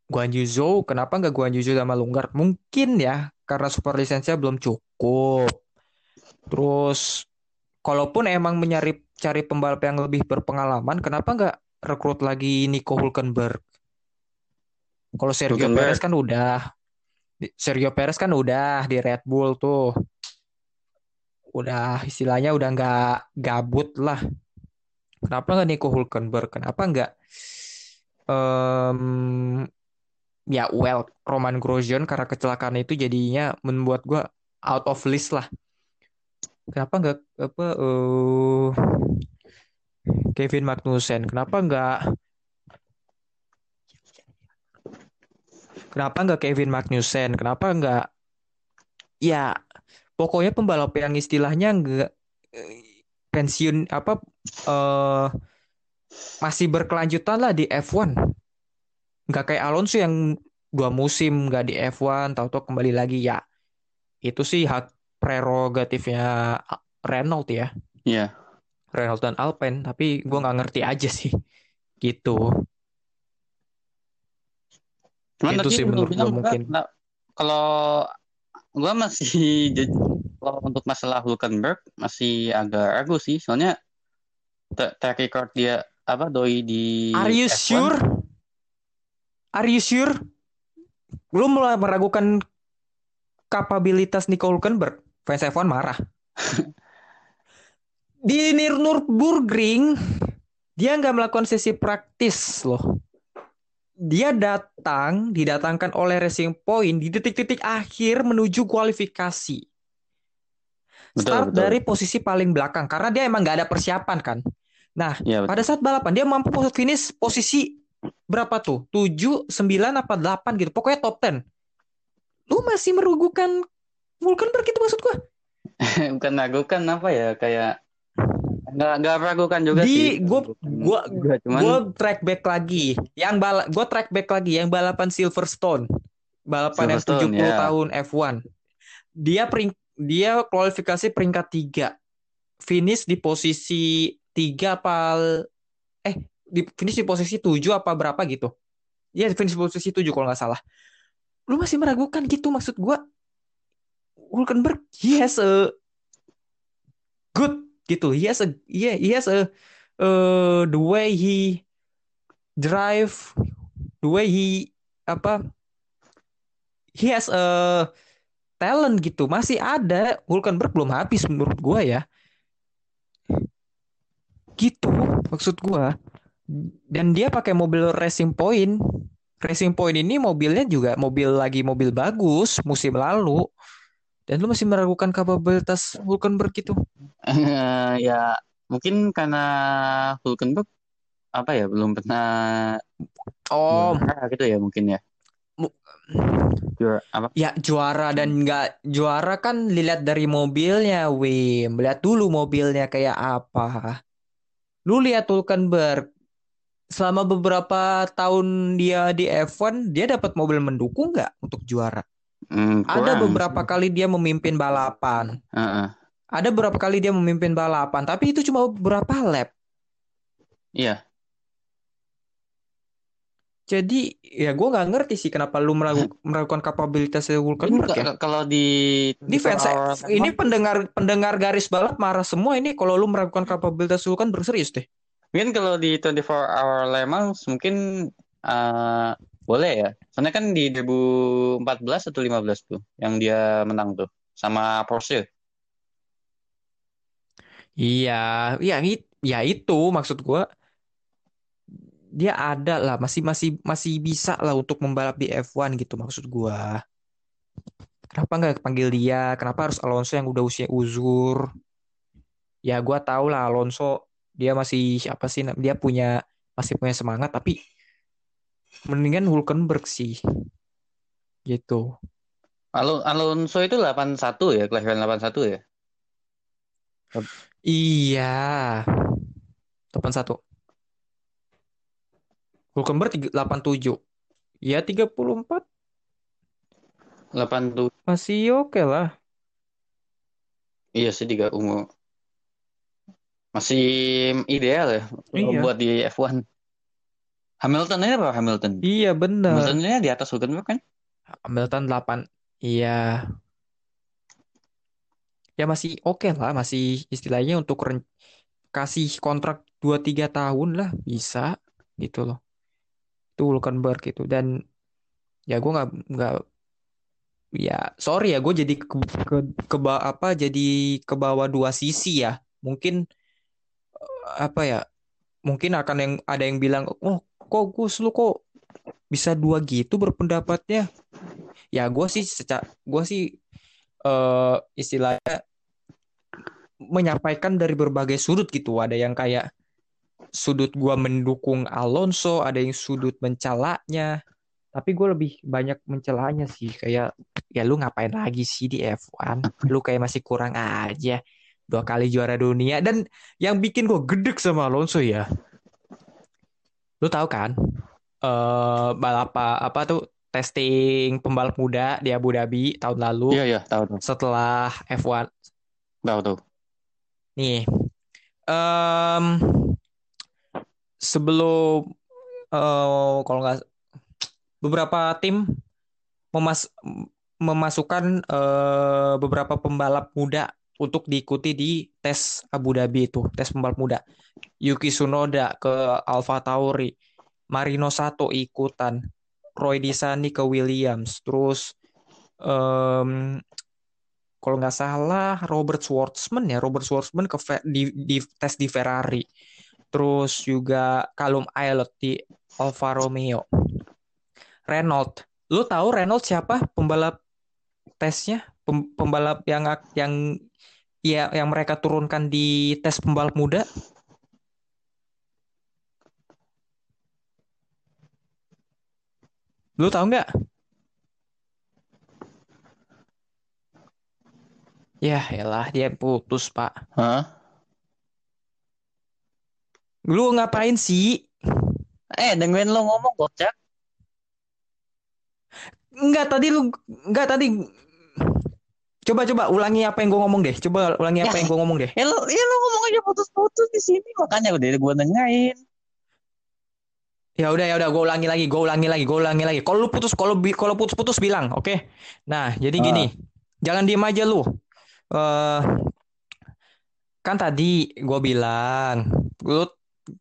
Speaker 3: Guan Yu Zhou kenapa nggak Guan Yu Zhou sama Lunggar? Mungkin ya karena super lisensinya belum cukup. Terus kalaupun emang mencari cari pembalap yang lebih berpengalaman, kenapa nggak rekrut lagi Nico Hulkenberg? Kalau Sergio
Speaker 2: Hulkenberg.
Speaker 3: Perez kan udah, Sergio Perez kan udah di Red Bull tuh, udah istilahnya udah nggak gabut lah. Kenapa nggak Nico Hulkenberg? Kenapa nggak em, ya well Roman Grosjean karena kecelakaan itu jadinya membuat gua out of list lah. Kenapa nggak apa eh Kevin Magnussen? Kenapa nggak Kenapa nggak Kevin Magnussen? Kenapa nggak ya pokoknya pembalap yang istilahnya nggak eh, pensiun apa eh masih berkelanjutan lah di F1. Nggak kayak Alonso yang dua musim nggak di F1, tahu-tahu kembali lagi ya. Itu sih hak prerogatifnya Renault ya.
Speaker 2: Iya.
Speaker 3: Renault dan Alpine, tapi gue nggak ngerti aja sih. Gitu.
Speaker 2: Cuman
Speaker 3: Itu sih menurut gua mungkin.
Speaker 2: nggak- kalau gua masih kalau untuk masalah Hulkenberg masih agak ragu sih. Soalnya tra- track record dia apa doi di
Speaker 3: Are you
Speaker 2: F1
Speaker 3: sure? Are you sure? Lu mulai meragukan kapabilitas Nico Hulkenberg. Fans F1 marah. Di Nür- Nürburgring, dia nggak melakukan sesi praktis loh. Dia datang, didatangkan oleh Racing Point di detik-detik akhir menuju kualifikasi.
Speaker 2: Betul,
Speaker 3: Start
Speaker 2: betul.
Speaker 3: dari posisi paling belakang karena dia emang nggak ada persiapan kan. Nah,
Speaker 2: betul.
Speaker 3: pada saat balapan dia mampu finish posisi berapa tuh? 7, 9 apa 8 gitu. Pokoknya top 10. Lu masih merugukan Hulkenberg itu maksud gua.
Speaker 2: bukan ragukan apa ya kayak nggak nggak ragukan juga
Speaker 3: Di
Speaker 2: sih.
Speaker 3: gua
Speaker 2: Ragukan
Speaker 3: gua
Speaker 2: juga, cuman
Speaker 3: gua track back lagi. Yang bala gua track back lagi yang balapan Silverstone. Balapan yang
Speaker 2: Silverstone,
Speaker 3: 70
Speaker 2: ya.
Speaker 3: tahun F1. Dia pering dia kualifikasi peringkat 3. Finish di posisi 3 apa eh di finish di posisi 7 apa berapa gitu. Iya finish di posisi 7 kalau nggak salah. Lu masih meragukan gitu maksud gua. Hulkenberg he has a good gitu. He has a yeah, he has a uh, the way he drive, the way he apa he has a talent gitu. Masih ada Hulkenberg belum habis menurut gua ya. Gitu maksud gua. Dan dia pakai mobil Racing Point. Racing Point ini mobilnya juga mobil lagi mobil bagus musim lalu. Dan lu masih meragukan kapabilitas Hulkenberg itu?
Speaker 2: ya mungkin karena Hulkenberg apa ya belum pernah
Speaker 3: Oh,
Speaker 2: juara gitu ya mungkin ya. Juara apa?
Speaker 3: ya juara dan nggak juara kan dilihat dari mobilnya, Wim. Lihat dulu mobilnya kayak apa. Lu lihat Hulkenberg selama beberapa tahun dia di F1, dia dapat mobil mendukung nggak untuk juara?
Speaker 2: Hmm,
Speaker 3: Ada beberapa kali dia memimpin balapan.
Speaker 2: Heeh.
Speaker 3: Ada beberapa kali dia memimpin balapan, tapi itu cuma beberapa lap.
Speaker 2: Iya.
Speaker 3: Jadi ya gue nggak ngerti sih kenapa lu meragu- meragukan kapabilitas Hulkenberg ya.
Speaker 2: ka- kalau di
Speaker 3: Ini fans ini pendengar pendengar garis balap marah semua ini kalau lu meragukan kapabilitas Hulkenberg serius deh.
Speaker 2: Mungkin kalau di 24 Hour Le Mans mungkin eh, boleh ya. Soalnya kan di 2014 atau 15 tuh yang dia menang tuh sama Porsche.
Speaker 3: Iya, ya, it- ya itu maksud gua dia ada lah masih masih masih bisa lah untuk membalap di F1 gitu maksud gua. Kenapa nggak panggil dia? Kenapa harus Alonso yang udah usia uzur? Ya gua tahu lah Alonso dia masih apa sih? Dia punya masih punya semangat tapi mendingan Hulkenberg sih gitu.
Speaker 2: Alon Alonso itu 81 ya, kelahiran 81 ya.
Speaker 3: Iya. 81. Hulkenberg tiga- 87. Ya 34
Speaker 2: 82.
Speaker 3: masih oke lah.
Speaker 2: Iya sih tiga umur. Masih ideal ya
Speaker 3: Iya.
Speaker 2: buat di F1. Hamilton ini apa Hamilton?
Speaker 3: Iya bener.
Speaker 2: Hamilton ini di atas Hulkenberg kan?
Speaker 3: Hamilton 8. Iya. Ya masih oke lah, masih istilahnya untuk ren- kasih kontrak 2-3 tahun lah bisa gitu loh. Itu Hulkenberg gitu dan ya gue nggak nggak ya sorry ya gue jadi ke, ke, ke ba- apa jadi ke bawah dua sisi ya mungkin apa ya mungkin akan yang ada yang bilang oh kok Gus lu kok bisa dua gitu berpendapatnya ya gue sih secara gue sih eh istilahnya menyampaikan dari berbagai sudut gitu ada yang kayak sudut gua mendukung Alonso ada yang sudut mencalanya Tapi gue lebih banyak mencelanya sih. Kayak ya lu ngapain lagi sih di F1? Lu kayak masih kurang aja. Dua kali juara dunia. Dan yang bikin gue gedek sama Alonso ya. Lu tahu kan? eh balap apa, tuh testing pembalap muda di Abu Dhabi tahun lalu
Speaker 2: Iya, iya, tahu tuh.
Speaker 3: setelah F1
Speaker 2: Tahu tuh.
Speaker 3: nih em sebelum eh kalau nggak beberapa tim memas memasukkan eh, beberapa pembalap muda untuk diikuti di tes Abu Dhabi itu tes pembalap muda. Yuki Tsunoda ke Alfa Tauri Marino Sato ikutan Roy Disani ke Williams terus em, kalau nggak salah Robert Schwartzman ya Robert Schwartzman ke di, di tes di Ferrari. Terus juga Callum Aylott di Alfa Romeo. Renault lu tahu Renault siapa pembalap tesnya? Pem- pembalap yang yang ya yang mereka turunkan di tes pembalap muda lu tahu nggak ya elah dia putus pak
Speaker 2: Hah?
Speaker 3: lu ngapain sih
Speaker 2: Eh, dengerin lo ngomong, Gocak.
Speaker 3: Enggak tadi lu enggak tadi coba coba ulangi apa yang gue ngomong deh coba ulangi apa
Speaker 2: Ya.
Speaker 3: yang gue ngomong deh
Speaker 2: Ya lo, ya lo ngomong aja putus-putus di sini, makanya udah gue dengerin.
Speaker 3: ya udah ya udah gue ulangi lagi gue ulangi lagi gue ulangi lagi kalau lu putus kalau kalau putus putus bilang oke nah jadi
Speaker 2: Ah.
Speaker 3: gini jangan diem aja lu eh kan tadi gue bilang lu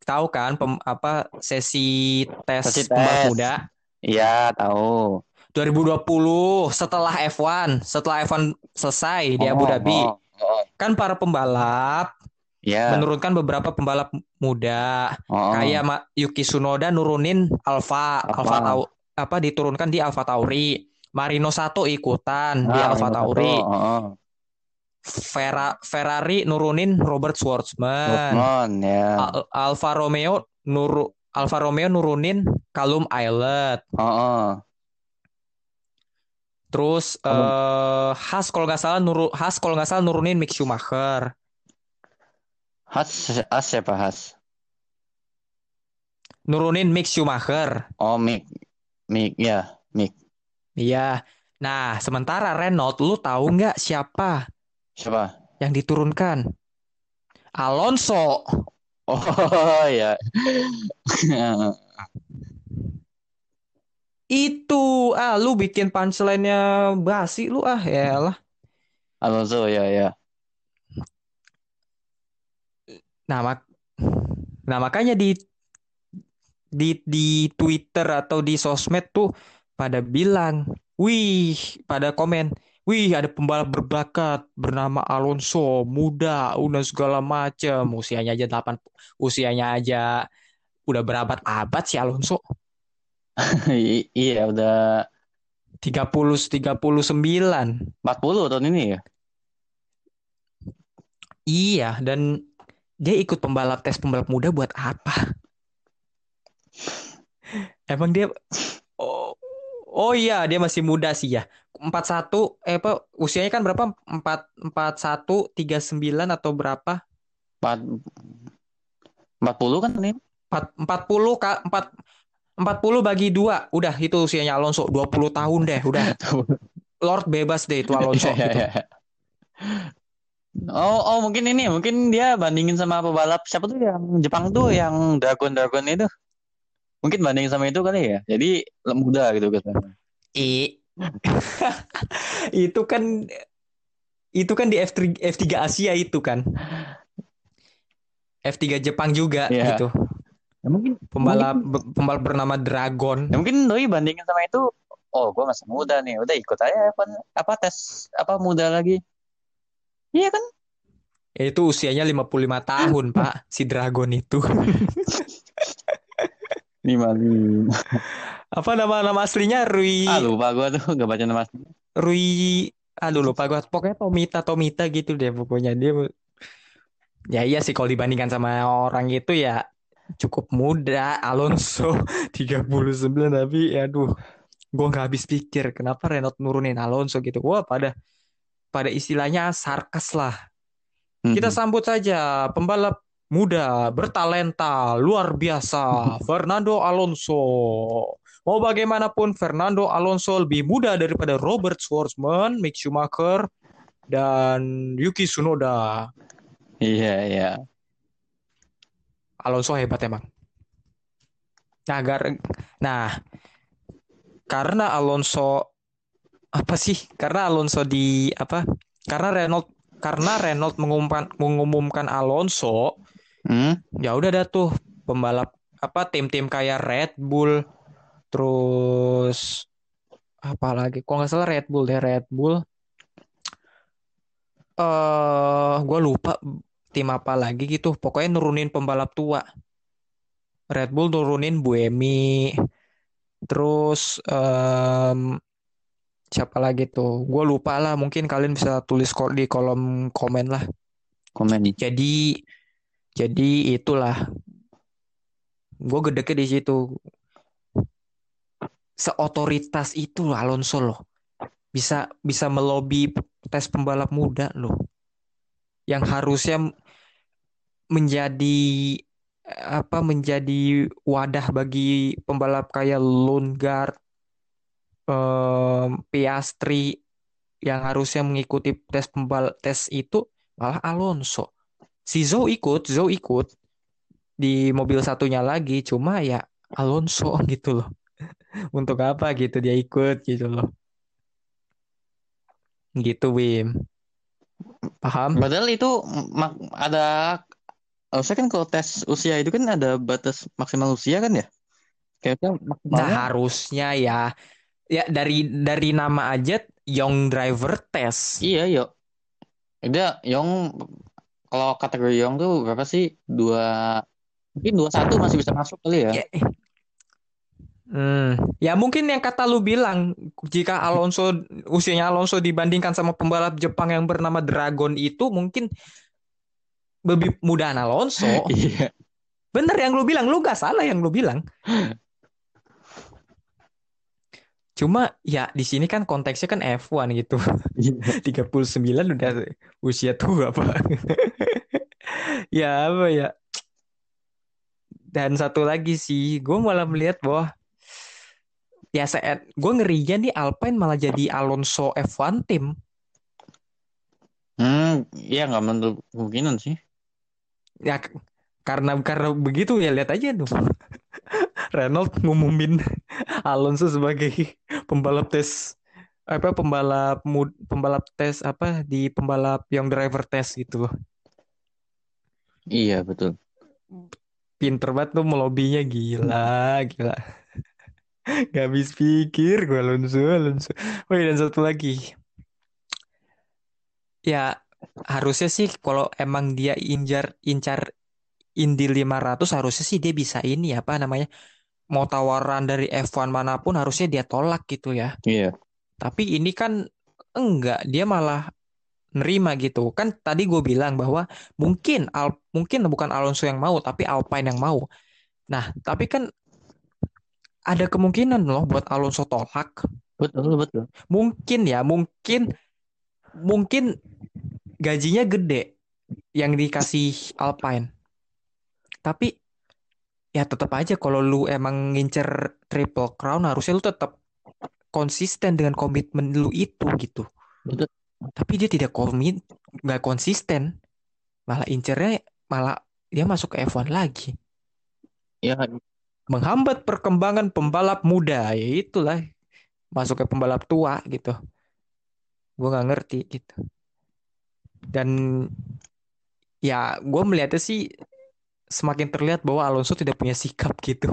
Speaker 3: tahu kan pem, apa sesi tes
Speaker 2: Sesi tes.
Speaker 3: muda
Speaker 2: Iya, tahu.
Speaker 3: 2020 setelah F1 setelah F1 selesai di Abu
Speaker 2: Oh,
Speaker 3: Dhabi
Speaker 2: oh, oh.
Speaker 3: kan para pembalap
Speaker 2: Iya.
Speaker 3: menurunkan beberapa pembalap muda
Speaker 2: Oh, oh.
Speaker 3: kayak Yuki Tsunoda nurunin Alfa
Speaker 2: Alfa.
Speaker 3: Tau apa diturunkan di Alfa Tauri Marino Sato ikutan di
Speaker 2: Ah,
Speaker 3: Alfa Tauri
Speaker 2: oh, oh.
Speaker 3: Ferra- Ferrari nurunin Robert Schwartzman
Speaker 2: ya.
Speaker 3: Al- Alfa Romeo nuru Alfa Romeo nurunin Callum Aylott
Speaker 2: Oh, oh.
Speaker 3: Terus eh Haas kalau nggak salah nuru Haas kalau nggak salah nurunin Mick Schumacher
Speaker 2: Has, Has siapa Has?
Speaker 3: nurunin Mick Schumacher
Speaker 2: Oh, Mick. Mick, ya. Mick.
Speaker 3: iya nah sementara Renault lu tahu nggak siapa
Speaker 2: Siapa?
Speaker 3: yang diturunkan Alonso
Speaker 2: Oh, ya.
Speaker 3: itu. Ah lu bikin punchline-nya basi lu. Ah ya lah
Speaker 2: Alonso, ya, ya.
Speaker 3: nah mak nah makanya di di di Twitter atau di sosmed tuh pada bilang wih pada komen wih ada pembalap berbakat bernama Alonso muda udah segala macem. Usianya aja 8 usianya aja udah berabad-abad si Alonso
Speaker 2: iya, udah
Speaker 3: 30 39
Speaker 2: 40 tahun ini ya.
Speaker 3: Iya, dan dia ikut pembalap tes pembalap muda buat apa? Emang dia Oh, oh iya, dia masih muda sih ya. 41 eh apa usianya kan berapa? 4 41 39 atau berapa?
Speaker 2: Empat, 40 kan ini?
Speaker 3: 4 40 Kak, 4 40 bagi 2. Udah itu usianya Alonso 20 tahun deh, udah. Lord bebas deh itu Alonso
Speaker 2: Iya,
Speaker 3: gitu.
Speaker 2: iya, iya. Oh, oh mungkin ini, mungkin dia bandingin sama pebalap siapa tuh yang Jepang tuh yang Dragon Dragon itu. Mungkin bandingin sama itu kali ya. Jadi muda gitu katanya.
Speaker 3: I itu kan itu kan di F3 F3 Asia itu kan. F3 Jepang juga
Speaker 2: Iya.
Speaker 3: gitu.
Speaker 2: Ya, mungkin
Speaker 3: Pembalap
Speaker 2: mungkin,
Speaker 3: pembalap bernama Dragon.
Speaker 2: ya mungkin doi bandingin sama itu. Oh, gua masih muda nih. Udah ikut aja apa, apa tes apa muda lagi. Iya kan?
Speaker 3: Ya, itu usianya 55 tahun, Pak, si Dragon itu.
Speaker 2: Lima.
Speaker 3: Apa nama nama aslinya Rui
Speaker 2: Ah lupa gua tuh gak baca nama aslinya.
Speaker 3: Rui aduh lupa gua. Pokoknya Tomita Tomita gitu deh pokoknya dia Ya iya sih kalau dibandingkan sama orang itu ya cukup muda Alonso 39 tapi aduh gue nggak habis pikir kenapa Renault nurunin Alonso gitu. Wah pada pada istilahnya sarkas lah. Kita
Speaker 2: Mhm.
Speaker 3: sambut saja pembalap muda bertalenta luar biasa Fernando Alonso. Mau bagaimanapun Fernando Alonso lebih muda daripada Robert Schwarzman, Mick Schumacher, dan Yuki Tsunoda.
Speaker 2: Iya, iya.
Speaker 3: Alonso hebat emang. Nah, gar- nah, karena Alonso apa sih? Karena Alonso di apa? Karena Renault karena Renault mengumumkan mengumumkan Alonso,
Speaker 2: Hmm?
Speaker 3: ya udah dah tuh pembalap apa tim-tim kayak Red Bull, terus apa lagi? Kok nggak salah Red Bull deh Red Bull. Eh, gue lupa tim apa lagi gitu. Pokoknya nurunin pembalap tua. Red Bull nurunin Buemi. Terus em, siapa lagi tuh? Gue lupa lah. Mungkin kalian bisa tulis di kolom komen lah.
Speaker 2: Komen.
Speaker 3: Jadi jadi itulah. Gue gedeknya di situ. Seotoritas itu loh Alonso loh. Bisa bisa melobi tes pembalap muda loh. Yang harusnya menjadi apa menjadi wadah bagi pembalap kayak Lundgaard, em, Piastri yang harusnya mengikuti tes pembal tes itu malah Alonso. Si Zhou ikut, Zhou ikut di mobil satunya lagi, cuma ya Alonso gitu loh. Untuk apa gitu dia ikut gitu loh. Gitu Wim. Paham?
Speaker 2: Padahal itu ada harusnya kan kalau tes usia itu kan ada batas maksimal usia kan ya? Kayaknya
Speaker 3: Nah,
Speaker 2: maksimalnya
Speaker 3: harusnya ya ya dari dari nama aja Young Driver Test.
Speaker 2: iya yuk. Dia Yong kalau kategori Yong tuh berapa sih? Dua mungkin dua satu masih bisa masuk kali ya?
Speaker 3: Ya, Hmm, ya mungkin yang kata lu bilang jika Alonso usianya Alonso dibandingkan sama pembalap Jepang yang bernama Dragon itu mungkin lebih mudahan Alonso.
Speaker 2: Iya.
Speaker 3: Bener yang lu bilang, lu gak salah yang lu bilang. Cuma ya di sini kan konteksnya kan F1 gitu. 39 udah usia tua, Pak. ya apa ya? Dan satu lagi sih, gue malah melihat bahwa ya saat gue ngerinya nih Alpine malah jadi Alonso F1 tim.
Speaker 2: Hmm, iya nggak menutup kemungkinan sih.
Speaker 3: Ya karena karena begitu ya lihat aja tuh. Renault ngumumin Alonso sebagai pembalap tes apa pembalap mud, pembalap tes apa di pembalap yang driver test gitu loh.
Speaker 2: Iya betul.
Speaker 3: Pinter banget tuh melobinya gila, gila. Gak habis pikir gue Alonso, Alonso. Oh iya, dan satu lagi. Ya harusnya sih kalau emang dia injar incar Indy 500 harusnya sih dia bisa ini apa namanya mau tawaran dari F1 mana pun harusnya dia tolak gitu ya.
Speaker 2: Iya.
Speaker 3: Tapi ini kan enggak, dia malah nerima gitu. Kan tadi gue bilang bahwa mungkin Al mungkin bukan Alonso yang mau, tapi Alpine yang mau. Nah, tapi kan ada kemungkinan loh buat Alonso tolak.
Speaker 2: Betul betul.
Speaker 3: Mungkin ya, mungkin mungkin gajinya gede yang dikasih Alpine. Tapi ya tetap aja kalau lu emang ngincer triple crown harusnya lu tetap konsisten dengan komitmen lu itu gitu.
Speaker 2: Betul.
Speaker 3: Tapi dia tidak komit, nggak konsisten. Malah incernya malah dia masuk ke F1 lagi.
Speaker 2: Ya
Speaker 3: Menghambat perkembangan pembalap muda, ya itulah masuk ke pembalap tua gitu. Gue nggak ngerti gitu. Dan ya gue melihatnya sih semakin terlihat bahwa Alonso tidak punya sikap gitu.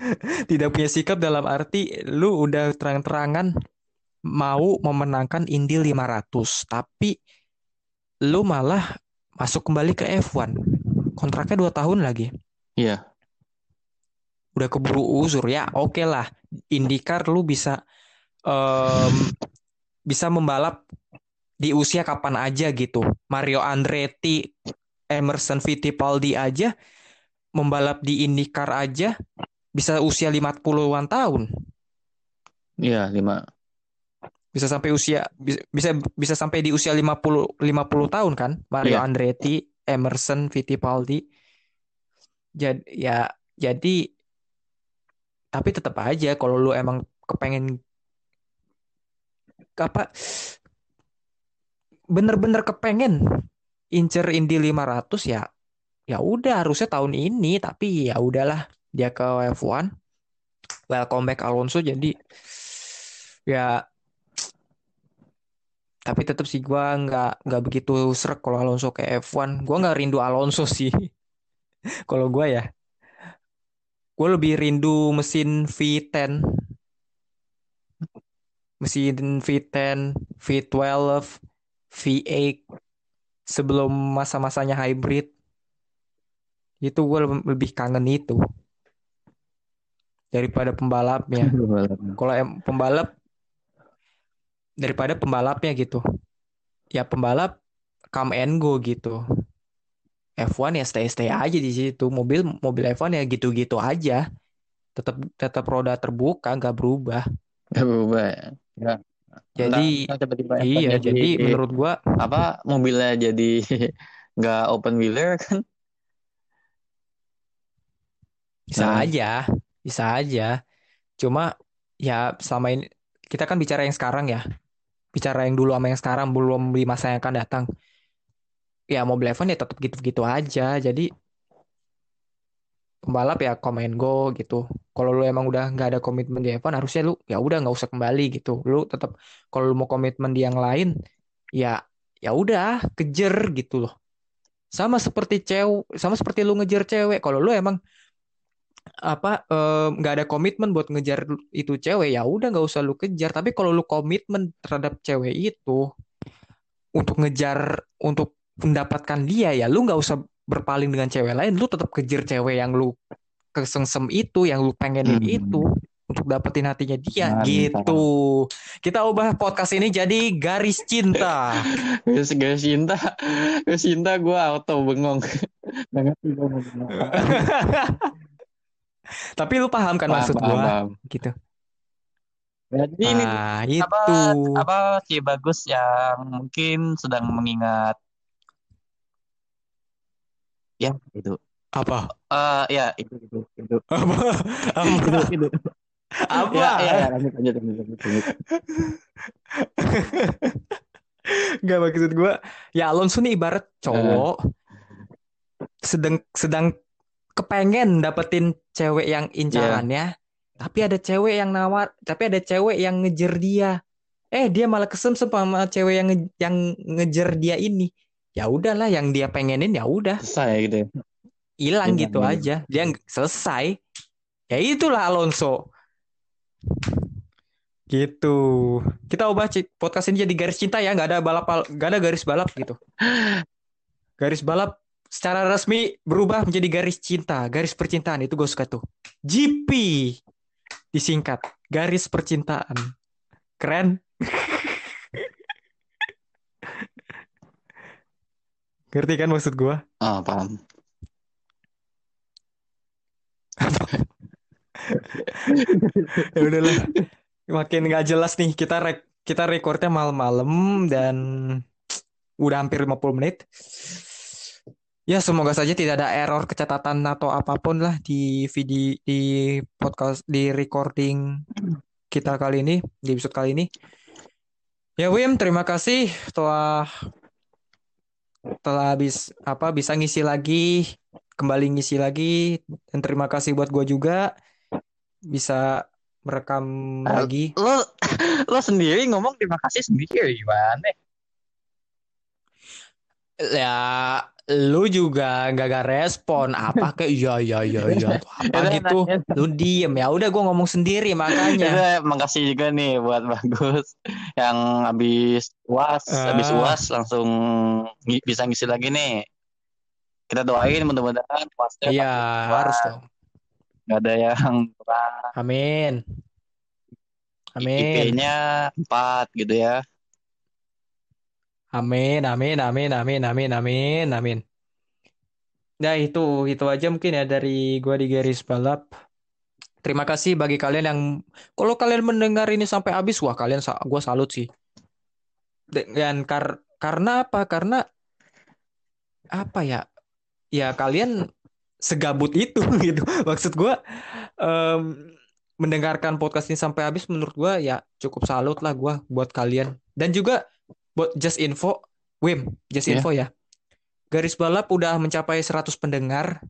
Speaker 3: Tidak punya sikap dalam arti lu udah terang-terangan mau memenangkan Indy 500, tapi lu malah masuk kembali ke F1. Kontraknya 2 tahun lagi.
Speaker 2: Iya.
Speaker 3: Udah keburu uzur ya, oke lah. IndyCar lu bisa em, bisa membalap di usia kapan aja gitu. Mario Andretti, Emerson Fittipaldi aja membalap di IndyCar aja bisa usia 50-an tahun.
Speaker 2: Iya, lima.
Speaker 3: Bisa sampai usia bisa bisa, sampai di usia 50 50 tahun kan? Mario
Speaker 2: Iya.
Speaker 3: Andretti, Emerson Fittipaldi. Jadi ya jadi tapi tetap aja kalau lu emang kepengen apa bener-bener kepengen incer Indy 500 ya ya udah harusnya tahun ini tapi ya udahlah dia ke F1 welcome back Alonso jadi ya tapi tetap sih gua nggak nggak begitu serak kalau Alonso ke F1 gua nggak rindu Alonso sih kalau gua ya. Gue lebih rindu mesin V10 mesin V10 V12 V8 sebelum masa-masanya hybrid itu gue lebih kangen itu daripada pembalapnya. Kalau em pembalap daripada pembalapnya gitu. Ya pembalap come and go gitu. F1 ya stay stay aja di situ. Mobil mobil F1 ya gitu-gitu aja. Tetap tetap roda terbuka nggak berubah.
Speaker 2: Gak berubah ya. Nggak.
Speaker 3: Jadi
Speaker 2: ntar tiba-tiba
Speaker 3: iya
Speaker 2: F1
Speaker 3: jadi menurut gua
Speaker 2: apa mobilnya jadi nggak open wheeler kan?
Speaker 3: bisa
Speaker 2: Nah.
Speaker 3: aja bisa aja. Cuma ya selama ini kita kan bicara yang sekarang ya. Bicara yang dulu sama yang sekarang belum di masa yang akan datang. Ya mobil F1 ya tetap gitu-gitu aja. Jadi pembalap ya come and go gitu. Kalau lu emang udah nggak ada komitmen di F1 harusnya lu ya udah nggak usah kembali gitu. Lu tetap kalau lu mau komitmen di yang lain ya ya udah kejar gitu loh. Sama seperti cewek sama seperti lu ngejar cewek. Kalau lu emang apa nggak ada komitmen buat ngejar itu cewek ya udah nggak usah lu kejar. Tapi kalau lu komitmen terhadap cewek itu untuk ngejar untuk mendapatkan dia ya lu nggak usah berpaling dengan cewek lain lu tetap kejar cewek yang lu kesengsem itu yang lu pengenin
Speaker 2: Hmm.
Speaker 3: itu untuk dapetin hatinya dia
Speaker 2: Mantap.
Speaker 3: gitu kita ubah podcast ini jadi garis cinta
Speaker 2: Guys, guys cinta, guys cinta gue auto bengong. Gue apa.
Speaker 3: tapi lu paham kan
Speaker 2: Paham,
Speaker 3: maksud
Speaker 2: paham.
Speaker 3: gitu
Speaker 2: Jadi ini
Speaker 3: ah
Speaker 2: apa
Speaker 3: itu
Speaker 2: apa si bagus yang mungkin sedang mengingat ya itu.
Speaker 3: Apa?
Speaker 2: Eh ya itu itu itu.
Speaker 3: Apa?
Speaker 2: Itu
Speaker 3: apa
Speaker 2: itu.
Speaker 3: Apa?
Speaker 2: Ya ya ya lanjut lanjut lanjut lanjut, lanjut.
Speaker 3: Gak maksud gue Ya Alonso nih ibarat cowok Sedang sedang kepengen dapetin cewek yang incarannya Tapi ada cewek yang nawar Tapi ada cewek yang ngejer dia. Eh dia malah kesemsem sama cewek yang nge- yang ngejer dia ini ya udahlah yang dia pengenin ya udah.
Speaker 2: Selesai gitu ya.
Speaker 3: hilang
Speaker 2: Hilang,
Speaker 3: gitu
Speaker 2: iya.
Speaker 3: aja. Dia selesai. Ya itulah Alonso. Gitu. Kita ubah podcast ini jadi garis cinta ya. Nggak ada balap nggak ada garis balap gitu. Garis balap secara resmi berubah menjadi garis cinta. Garis percintaan itu gue suka tuh. GP disingkat. Garis percintaan. Keren ngerti kan maksud gue
Speaker 2: ah paham.
Speaker 3: Ya udahlah. Makin nggak jelas nih kita rek kita recordnya malam-malam dan udah hampir 50 menit. Ya semoga saja tidak ada error kecatatan atau apa pun lah di video di podcast di recording kita kali ini di episode kali ini. Ya Wim terima kasih telah telah habis apa bisa ngisi lagi kembali ngisi lagi dan terima kasih buat gue juga bisa merekam
Speaker 2: Ah,
Speaker 3: lagi.
Speaker 2: lo lo sendiri ngomong terima kasih sendiri gimana?
Speaker 3: Ya lu juga gak gak respon. Apa kayak iya iya iya iya. Apa
Speaker 2: Yaudah,
Speaker 3: gitu?
Speaker 2: nanya.
Speaker 3: lu diem. Ya udah gue ngomong sendiri makanya.
Speaker 2: Yaudah, makasih juga nih buat bagus. Yang habis uas
Speaker 3: Ah.
Speaker 2: habis uas langsung bisa ngisi lagi nih. Kita doain mudah-mudahan uasnya
Speaker 3: iya harus dong.
Speaker 2: Nggak ada yang kurang.
Speaker 3: Amin. Amin.
Speaker 2: IP-nya 4 gitu ya
Speaker 3: amin amin amin amin amin amin amin Nah itu itu aja mungkin ya dari gua di garis balap Terima kasih bagi kalian yang kalau kalian mendengar ini sampai habis, wah kalian gua salut sih. Dan kar karena apa? Karena apa ya? Ya kalian segabut itu gitu. Maksud gua em, mendengarkan podcast ini sampai habis menurut gua ya cukup salut lah gua buat kalian. Dan juga buat just info, Wim, just
Speaker 2: Ya.
Speaker 3: info ya. Garis balap udah mencapai 100 pendengar.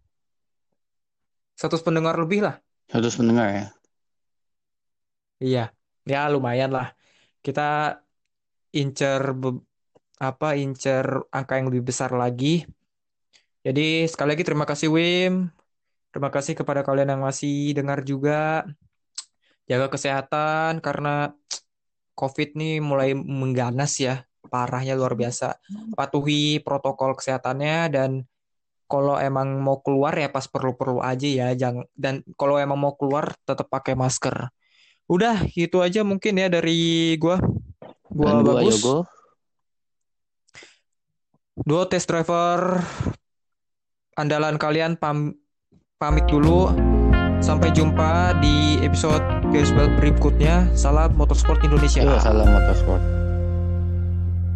Speaker 3: 100 pendengar lebih lah.
Speaker 2: Harus mendengar ya.
Speaker 3: Iya, ya lumayan lah. Kita incer apa incer angka yang lebih besar lagi. Jadi sekali lagi terima kasih Wim. Terima kasih kepada kalian yang masih dengar juga. Jaga kesehatan karena COVID nih mulai mengganas ya. Parahnya luar biasa. Patuhi protokol kesehatannya dan kalau emang mau keluar ya pas perlu-perlu aja ya. Jangan dan kalau emang mau keluar tetap pakai masker. Udah, gitu aja mungkin ya dari gua. Gua
Speaker 2: Dan
Speaker 3: bagus.
Speaker 2: Yogo.
Speaker 3: Duo test driver andalan kalian pam- pamit dulu. Sampai jumpa di episode balap berikutnya. Salam Motorsport Indonesia.
Speaker 2: Yo, salam motorsport.